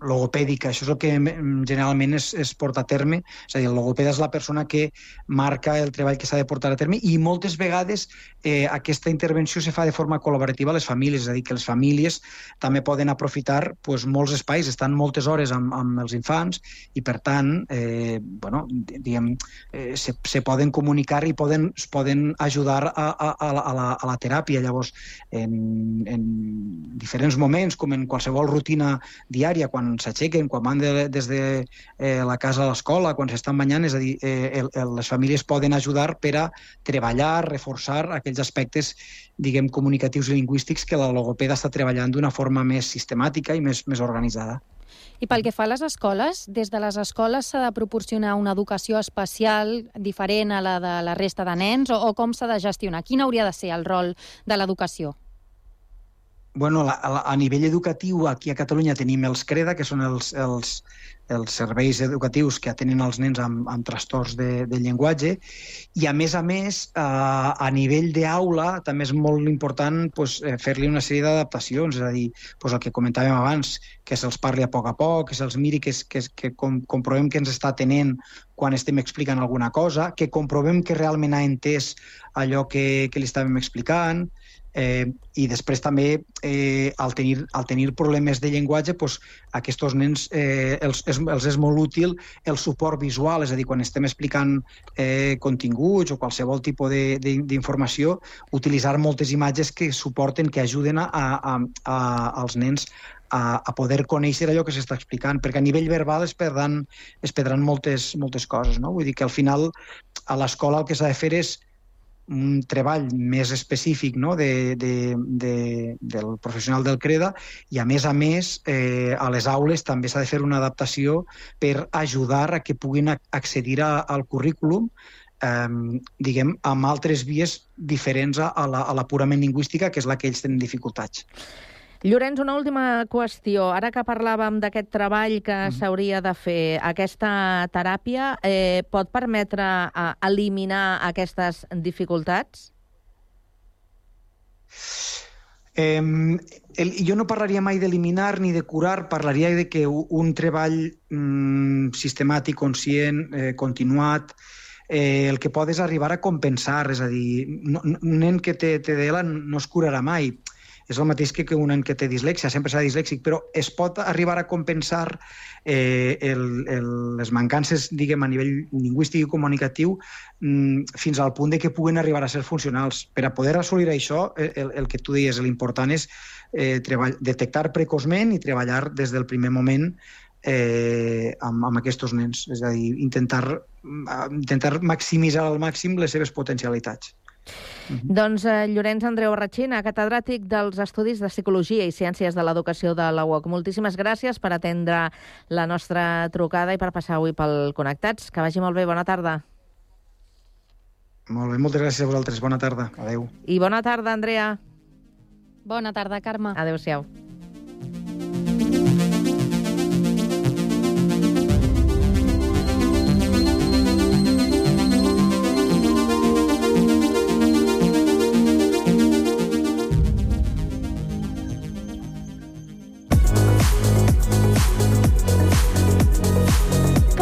logopèdica. Això és el que generalment es, es porta a terme. És a dir, el logopeda és la persona que marca el treball que s'ha de portar a terme i moltes vegades eh, aquesta intervenció se fa de forma col·laborativa a les famílies. És a dir, que les famílies també poden aprofitar pues, molts espais, estan moltes hores amb, amb els infants i, per tant, eh, bueno, diguem, eh, se, se poden comunicar i poden, es poden ajudar a, a, a, la, a, la, a la teràpia. Llavors, en, en diferents moments, com en qualsevol rutina diària, quan s'aixequen, quan van de, des de eh, la casa a l'escola, quan s'estan banyant, és a dir, eh, el, el, les famílies poden ajudar per a treballar, reforçar aquells aspectes, diguem, comunicatius i lingüístics que la logopeda està treballant d'una forma més sistemàtica i més, més organitzada. I pel que fa a les escoles, des de les escoles s'ha de proporcionar una educació especial diferent a la de la resta de nens o, o com s'ha de gestionar? Quin hauria de ser el rol de l'educació? Bueno, a, a nivell educatiu, aquí a Catalunya tenim els CREDA, que són els, els, els serveis educatius que atenen els nens amb, amb trastorns de, de llenguatge. I a més a més a, a nivell d'aula també és molt important pues, eh, fer-li una sèrie d'adaptacions, és a dir, pues, el que comentàvem abans, que se'ls parli a poc a poc, que se'ls miri, que, que, que com, comprovem que ens està atenent quan estem explicant alguna cosa, que comprovem que realment ha entès allò que, que li estàvem explicant, Eh, I després també, eh, al, tenir, al tenir problemes de llenguatge, doncs, aquests nens eh, els, els, els és molt útil el suport visual, és a dir, quan estem explicant eh, continguts o qualsevol tipus d'informació, utilitzar moltes imatges que suporten, que ajuden a, a, a, als nens a, a poder conèixer allò que s'està explicant, perquè a nivell verbal es perdran, es perdran moltes, moltes coses. No? Vull dir que al final a l'escola el que s'ha de fer és un treball més específic no? de, de, de, del professional del CREDA i, a més a més, eh, a les aules també s'ha de fer una adaptació per ajudar a que puguin accedir a, al currículum eh, diguem, amb altres vies diferents a la, a la purament lingüística, que és la que ells tenen dificultats. Llorenç, una última qüestió. Ara que parlàvem d'aquest treball que s'hauria de fer, aquesta teràpia eh, pot permetre eh, eliminar aquestes dificultats? Eh, el, jo no parlaria mai d'eliminar ni de curar, parlaria de que un treball mm, sistemàtic, conscient, eh, continuat, eh, el que pot és arribar a compensar, és a dir, no- un nen que té TDL no es curarà mai. És el mateix que, un nen que té dislèxia, sempre serà dislèxic, però es pot arribar a compensar eh, el, el, les mancances, diguem, a nivell lingüístic i comunicatiu mm, fins al punt de que puguen arribar a ser funcionals. Per a poder assolir això, el, el que tu deies, l'important és eh, treball, detectar precoçment i treballar des del primer moment eh, amb, amb aquests nens. És a dir, intentar, mm, intentar maximitzar al màxim les seves potencialitats. Doncs eh, Llorenç Andreu Ratxina, catedràtic dels Estudis de Psicologia i Ciències de l'Educació de la UOC. Moltíssimes gràcies per atendre la nostra trucada i per passar avui pel Connectats. Que vagi molt bé, bona tarda. Molt bé, moltes gràcies a vosaltres. Bona tarda. Adéu. I bona tarda, Andrea. Bona tarda, Carme. Adéu-siau.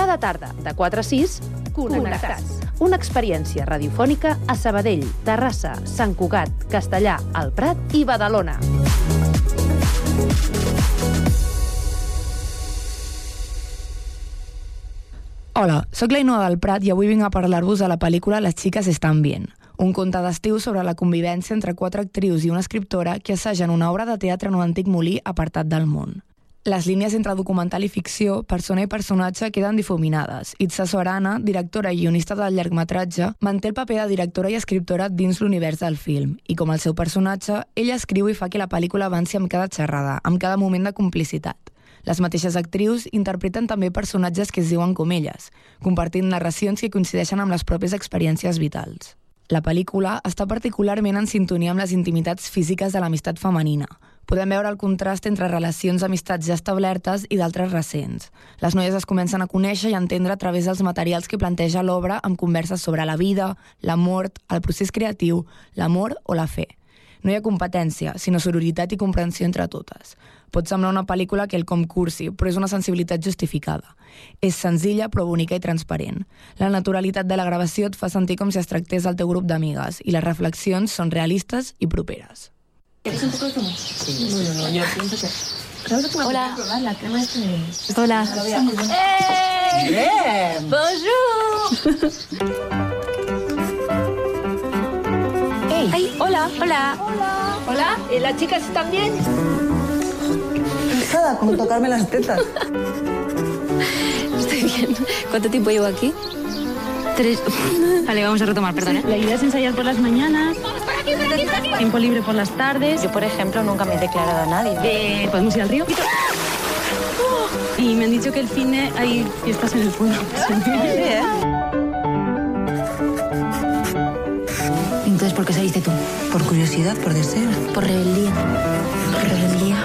Cada tarda, de 4 a 6, Connectats. Una experiència radiofònica a Sabadell, Terrassa, Sant Cugat, Castellà, El Prat i Badalona. Hola, sóc la Inoa del Prat i avui vinc a parlar-vos de la pel·lícula Les xiques estan bien, un conte d'estiu sobre la convivència entre quatre actrius i una escriptora que assagen una obra de teatre en un antic molí apartat del món. Les línies entre documental i ficció, persona i personatge queden difuminades. Itza Sorana, directora i guionista del llargmetratge, manté el paper de directora i escriptora dins l'univers del film, i com el seu personatge, ella escriu i fa que la pel·lícula avanci amb cada xerrada, amb cada moment de complicitat. Les mateixes actrius interpreten també personatges que es diuen com elles, compartint narracions que coincideixen amb les pròpies experiències vitals. La pel·lícula està particularment en sintonia amb les intimitats físiques de l'amistat femenina. Podem veure el contrast entre relacions d'amistats ja establertes i d'altres recents. Les noies es comencen a conèixer i a entendre a través dels materials que planteja l'obra amb converses sobre la vida, la mort, el procés creatiu, l'amor o la fe. No hi ha competència, sinó sororitat i comprensió entre totes. Pot semblar una pel·lícula que el com cursi, però és una sensibilitat justificada. És senzilla, però bonica i transparent. La naturalitat de la gravació et fa sentir com si es tractés del teu grup d'amigues, i les reflexions són realistes i properes. ¿Quieres un poco de zumo? Sí. No, no, no, yo pienso que... Hola. a probar la crema este. Hola. Hey Bien. Bonjour Hey. Ay, hola, hola. Hola. Hola. ¿Y las chicas están bien? Nada, con tocarme las tetas. Estoy bien. ¿Cuánto tiempo llevo aquí? Tres. Vale, vamos a retomar, perdón. ¿eh? La idea es ensayar por las mañanas, tiempo libre por las tardes. Yo, por ejemplo, nunca me he declarado a nadie. Eh, ¿Podemos ir al río? Y me han dicho que el fin de hay fiestas en el pueblo. ¿eh? Entonces, ¿por qué saliste tú? ¿Por curiosidad, por deseo? Por rebeldía. Por rebeldía.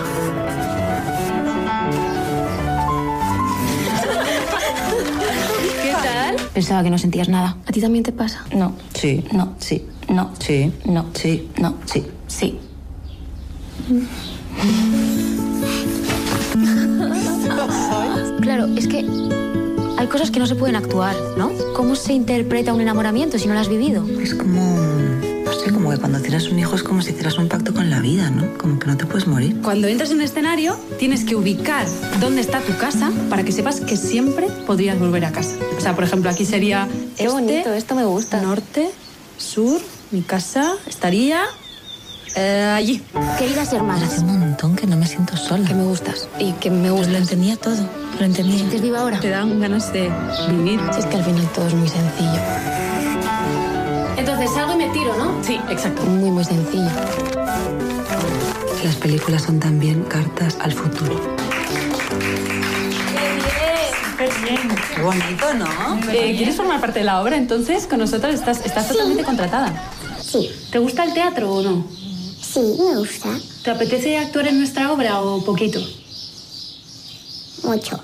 Pensaba que no sentías nada. ¿A ti también te pasa? No. Sí. No. Sí. No. Sí. No. Sí. No. Sí. Sí. Claro, es que hay cosas que no se pueden actuar, ¿no? ¿Cómo se interpreta un enamoramiento si no lo has vivido? Es como... No sé, como que cuando tienes un hijo es como si hicieras un pacto con la vida, ¿no? Como que no te puedes morir. Cuando entras en un escenario, tienes que ubicar dónde está tu casa para que sepas que siempre podrías volver a casa. O sea, por ejemplo, aquí sería Qué bonito, esto me gusta. norte, sur, mi casa estaría eh, allí. Querida ser más. Hace un montón que no me siento sola. Que me gustas y que me gustas. lo entendía todo. Lo entendía. ¿Sientes viva ahora? Te dan ganas de vivir. Si es que al final todo es muy sencillo. Entonces salgo y me tiro, ¿no? Sí, exacto. Muy, muy sencillo. Las películas son también cartas al futuro. Qué bonito, ¿no? Eh, ¿Quieres formar parte de la obra? Entonces, con nosotros estás, estás totalmente contratada. Sí. ¿Te gusta el teatro o no? Sí, me gusta. ¿Te apetece actuar en nuestra obra o poquito? Mucho.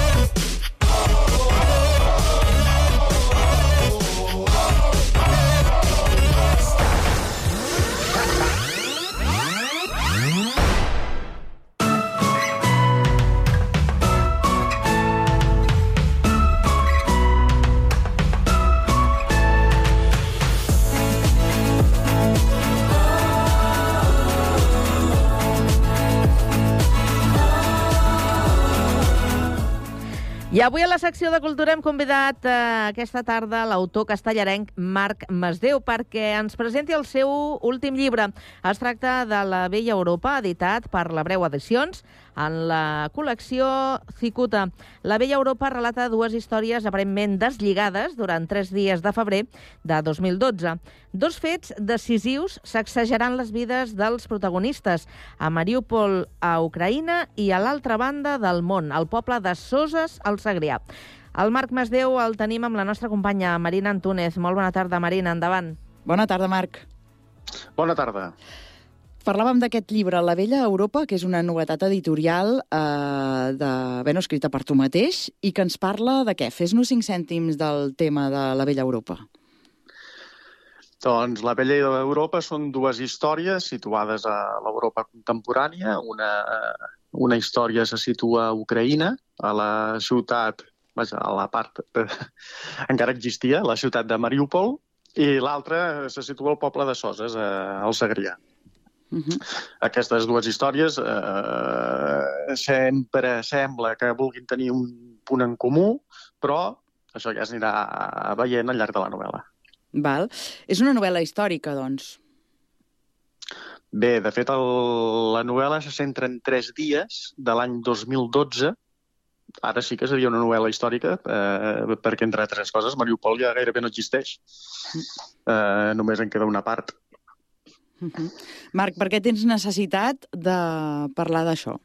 Avui a la secció de Cultura hem convidat eh, aquesta tarda l'autor castellarenc Marc Masdeu perquè ens presenti el seu últim llibre. Es tracta de La Vella Europa, editat per la Breu Edicions, en la col·lecció Cicuta. La Vella Europa relata dues històries aparentment deslligades durant tres dies de febrer de 2012. Dos fets decisius sacsejaran les vides dels protagonistes a Mariupol, a Ucraïna, i a l'altra banda del món, al poble de Soses, al Segrià. El Marc Masdeu el tenim amb la nostra companya Marina Antúnez. Molt bona tarda, Marina, endavant. Bona tarda, Marc. Bona tarda. Parlàvem d'aquest llibre, La vella Europa, que és una novetat editorial eh, de, bueno, escrita per tu mateix i que ens parla de què? Fes-nos cinc cèntims del tema de La vella Europa. Doncs La vella Europa són dues històries situades a l'Europa contemporània. Una, una història se situa a Ucraïna, a la ciutat, vaja, a la part que encara existia, la ciutat de Mariupol, i l'altra se situa al poble de Soses, eh, al Segrià. Uh -huh. Aquestes dues històries eh, sempre sembla que vulguin tenir un punt en comú, però això ja es anirà veient al llarg de la novel·la. Val. És una novel·la històrica, doncs. Bé, de fet, el, la novel·la se centra en tres dies de l'any 2012. Ara sí que seria una novel·la històrica, eh, perquè, entre altres coses, Mariupol ja gairebé no existeix. Eh, només en queda una part. Marc, per què tens necessitat de parlar d'això?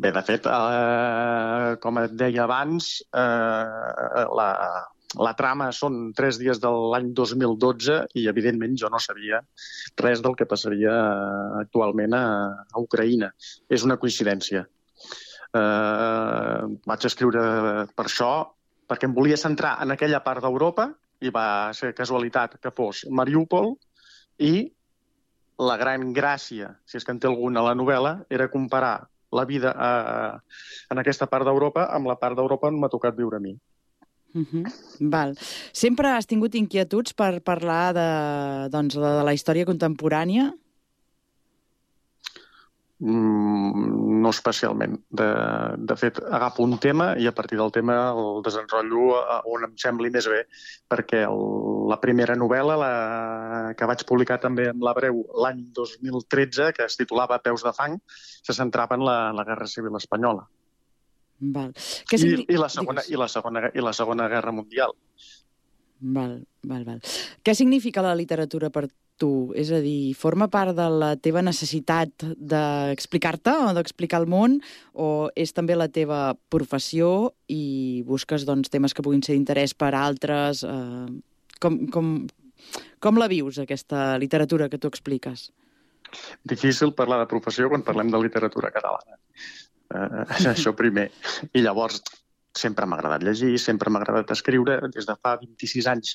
Bé, de fet, eh, com et deia abans, eh, la, la trama són tres dies de l'any 2012 i, evidentment, jo no sabia res del que passaria actualment a, a Ucraïna. És una coincidència. Eh, vaig escriure per això, perquè em volia centrar en aquella part d'Europa i va ser casualitat que fos Mariupol i la gran gràcia, si és que en té alguna a la novel·la, era comparar la vida eh, en aquesta part d'Europa amb la part d'Europa on m'ha tocat viure a mi. Uh -huh. Val. Sempre has tingut inquietuds per parlar de, doncs, de, de la història contemporània? Mm, no especialment. De, de fet, agafo un tema i a partir del tema el desenrotllo on em sembli més bé, perquè el, la primera novel·la, la, que vaig publicar també en la Breu l'any 2013, que es titulava Peus de fang, se centrava en la, la Guerra Civil Espanyola. Val. Què I, i, la segona, i, la segona, I la Segona Guerra Mundial. Val, val, val. Què significa la literatura per tu? És a dir, forma part de la teva necessitat d'explicar-te o d'explicar el món o és també la teva professió i busques doncs, temes que puguin ser d'interès per a altres? Eh, com, com, com la vius, aquesta literatura que tu expliques? Difícil parlar de professió quan parlem de literatura catalana. Uh, això primer. I llavors, sempre m'ha agradat llegir, sempre m'ha agradat escriure. Des de fa 26 anys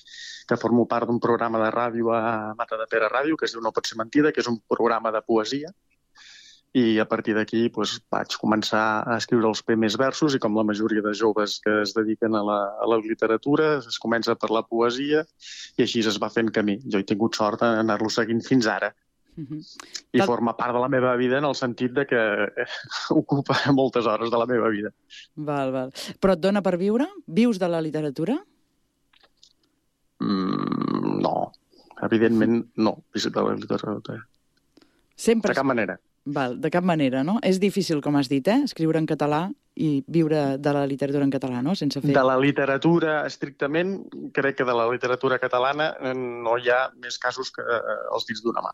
que formo part d'un programa de ràdio a Mata de Pere Ràdio, que es diu No pot ser mentida, que és un programa de poesia. I a partir d'aquí doncs, vaig començar a escriure els primers versos i com la majoria de joves que es dediquen a la, a la literatura, es comença per la poesia i així es va fent camí. Jo he tingut sort d'anar-lo seguint fins ara. Uh -huh. I forma part de la meva vida en el sentit de que eh, ocupa moltes hores de la meva vida. Val, val. Però et dona per viure? Vius de la literatura? Mm, no, evidentment no, visc de la literatura. Sempre... De cap manera. Val, de cap manera, no? És difícil, com has dit, eh? Escriure en català i viure de la literatura en català, no? Sense fer... De la literatura, estrictament, crec que de la literatura catalana eh, no hi ha més casos que eh, els dits d'una mà.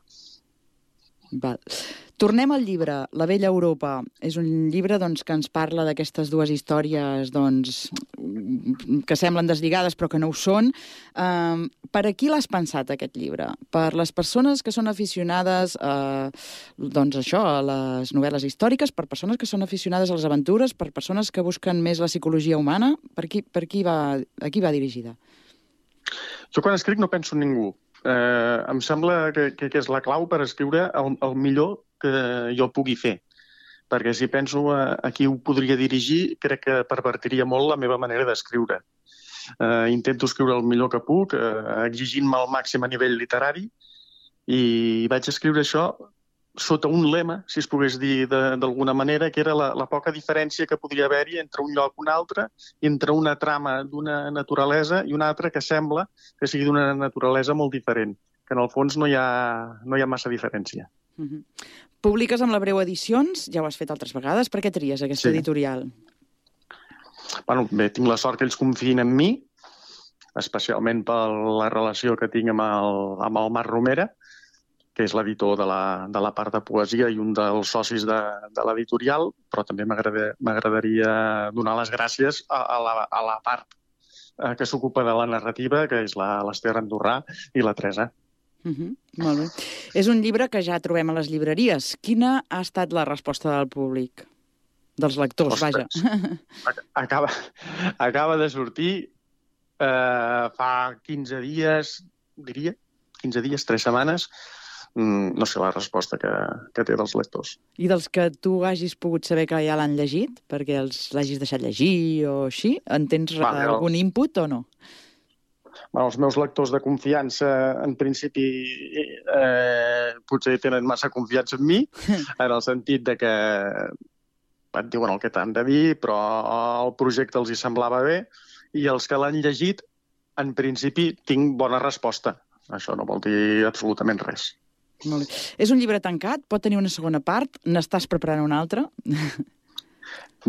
Val. Tornem al llibre, La vella Europa. És un llibre doncs, que ens parla d'aquestes dues històries doncs, que semblen deslligades però que no ho són. Um, per a qui l'has pensat, aquest llibre? Per les persones que són aficionades a, doncs això, a les novel·les històriques, per persones que són aficionades a les aventures, per persones que busquen més la psicologia humana? Per qui, per qui va, a qui va dirigida? Jo quan escric no penso en ningú. Eh, em sembla que, que, que és la clau per escriure el, el millor que jo pugui fer. Perquè si penso a, a qui ho podria dirigir, crec que pervertiria molt la meva manera d'escriure. Eh, intento escriure el millor que puc, eh, exigint-me al màxim a nivell literari, i vaig escriure això sota un lema, si es pogués dir d'alguna manera, que era la, la poca diferència que podria haver-hi entre un lloc i un altre, entre una trama d'una naturalesa i una altra que sembla que sigui d'una naturalesa molt diferent, que en el fons no hi ha, no hi ha massa diferència. Uh -huh. Publiques amb la Breu Edicions, ja ho has fet altres vegades, per què tries aquesta Sí. editorial? Bueno, bé, tinc la sort que ells confiïn en mi, especialment per la relació que tinc amb el, amb el Marc Romera, que és l'editor de, la, de la part de poesia i un dels socis de, de l'editorial, però també m'agrada- m'agradaria donar les gràcies a, a, la, a la part eh, que s'ocupa de la narrativa, que és la- l'Ester Andorrà i la Teresa. Uh -huh. Molt bé. És un llibre que ja trobem a les llibreries. Quina ha estat la resposta del públic? Dels lectors, vaja. Ac- Acaba, acaba de sortir eh, fa 15 dies, diria, 15 dies, 3 setmanes, no sé la resposta que, que té dels lectors. I dels que tu hagis pogut saber que ja l'han llegit, perquè els l'hagis deixat llegir o així, en tens Vale, algun input o no? Bueno, els meus lectors de confiança, en principi, eh, potser tenen massa confiança en mi, en el sentit de que et diuen el que t'han de dir, però el projecte els hi semblava bé, i els que l'han llegit, en principi, tinc bona resposta. Això no vol dir absolutament res. Molt bé. És un llibre tancat? Pot tenir una segona part? N'estàs preparant una altra?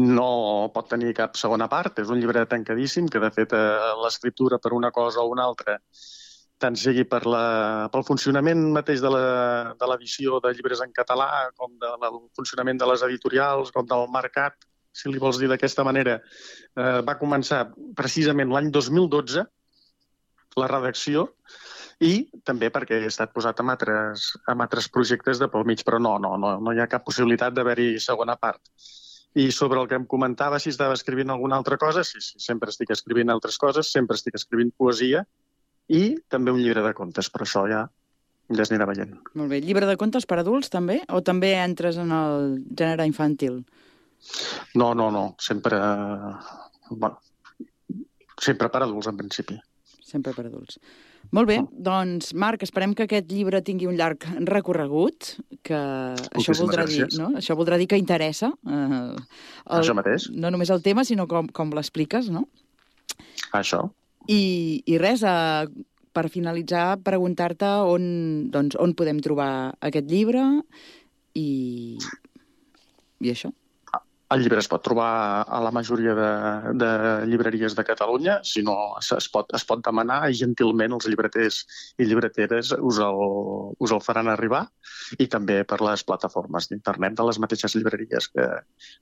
No pot tenir cap segona part, és un llibre tancadíssim, que de fet eh, l'escriptura per una cosa o una altra, tant sigui per la, pel funcionament mateix de la- de l'edició de, llibres en català, com del de, funcionament de les editorials, com del mercat, si li vols dir d'aquesta manera, eh, va començar precisament l'any 2012, la redacció, i també perquè he estat posat amb altres, amb altres projectes de pel mig, però no, no, no, no hi ha cap possibilitat d'haver-hi segona part. I sobre el que em comentava, si estava escrivint alguna altra cosa, sí, sí, sempre estic escrivint altres coses, sempre estic escrivint poesia i també un llibre de contes, però això ja, ja es anirà veient. Molt bé. Llibre de contes per adults, també? O també entres en el gènere infantil? No, no, no, sempre... Bueno, sempre per adults, en principi. Sempre per adults. Molt bé, doncs, Marc, esperem que aquest llibre tingui un llarg recorregut, que això Moltíssimes voldrà, dir, gràcies. no? això voldrà dir que interessa eh, Això mateix. no només el tema, sinó com, com l'expliques, no? Això. I, i res, eh, per finalitzar, preguntar-te on, doncs, on podem trobar aquest llibre i, i això. El llibre es pot trobar a la majoria de, de llibreries de Catalunya, si no es, pot, es pot demanar i gentilment els llibreters i llibreteres us el, us el faran arribar i també per les plataformes d'internet de les mateixes llibreries, que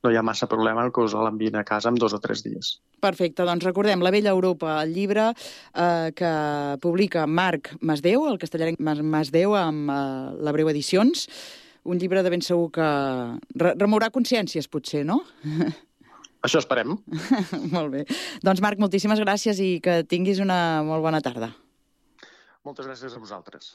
no hi ha massa problema que us l'enviïn a casa en dos o tres dies. Perfecte, doncs recordem La vella Europa, el llibre eh, que publica Marc Masdeu, el castellà Mas- Masdeu, amb eh, la Breu Edicions. Un llibre de ben segur que re remourà consciències, potser, no? Això esperem. molt bé. Doncs Marc, moltíssimes gràcies i que tinguis una molt bona tarda. Moltes gràcies a vosaltres.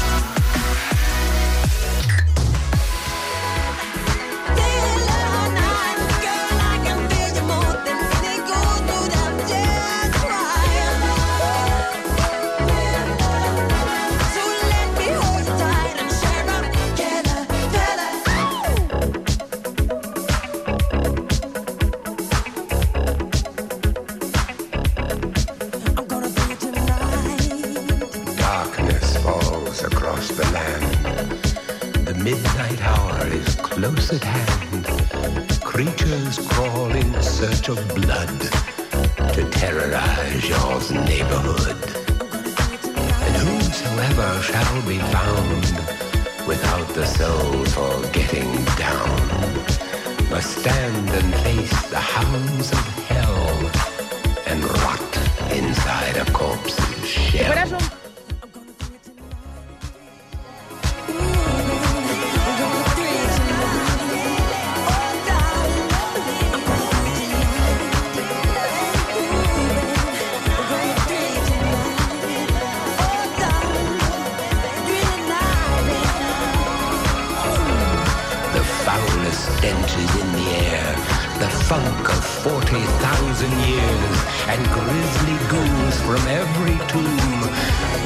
Funk of 40,000 years, and grisly ghouls from every tomb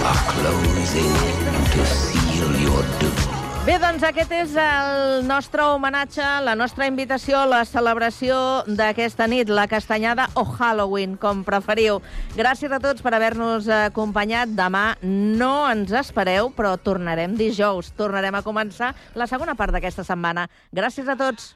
are closing in to seal your doom. Bé, doncs aquest és el nostre homenatge, la nostra invitació a la celebració d'aquesta nit, la castanyada o Halloween, com preferiu. Gràcies a tots per haver-nos acompanyat. Demà no ens espereu, però tornarem dijous. Tornarem a començar la segona part d'aquesta setmana. Gràcies a tots.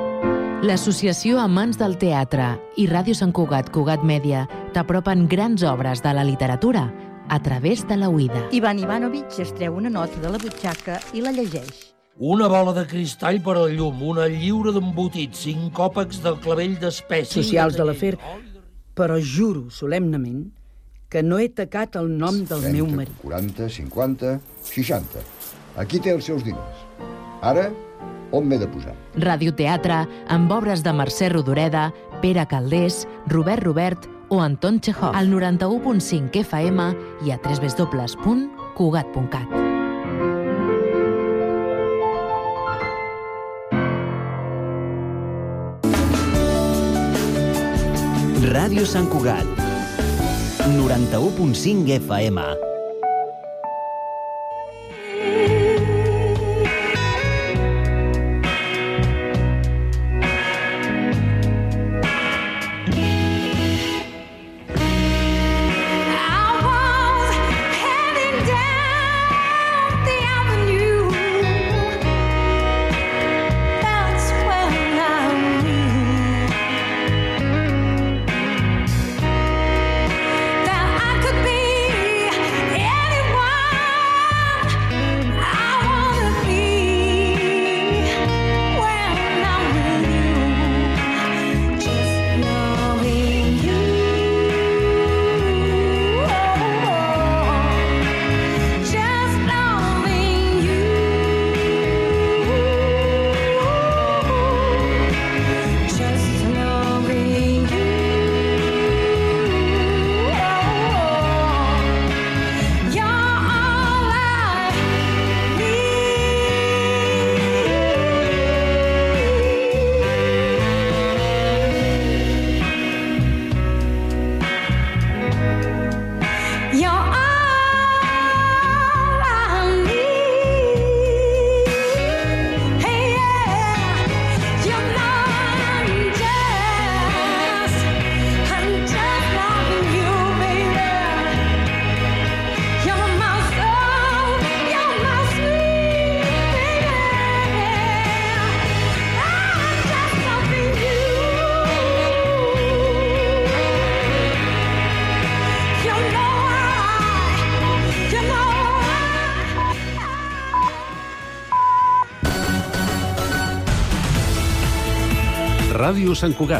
L'associació Amants del Teatre i Ràdio Sant Cugat Cugat Mèdia t'apropen grans obres de la literatura a través de la Uida. Ivan Ivanovic es treu una nota de la butxaca i la llegeix. Una bola de cristall per al llum, una lliura d'embotits, cinc còpecs del clavell d'espècie... socials de l'afer, però juro solemnament que no he tacat el nom del 30, meu marit. 40, 50, 60. Aquí té els seus diners. Ara, on m'he de posar? Radioteatre amb obres de Mercè Rodoreda, Pere Caldés, Robert Robert o Anton Chekhov. Al 91.5 FM i a www.cugat.cat. Ràdio Sant Cugat. 91.5 FM. Ràdio Sant Cugat.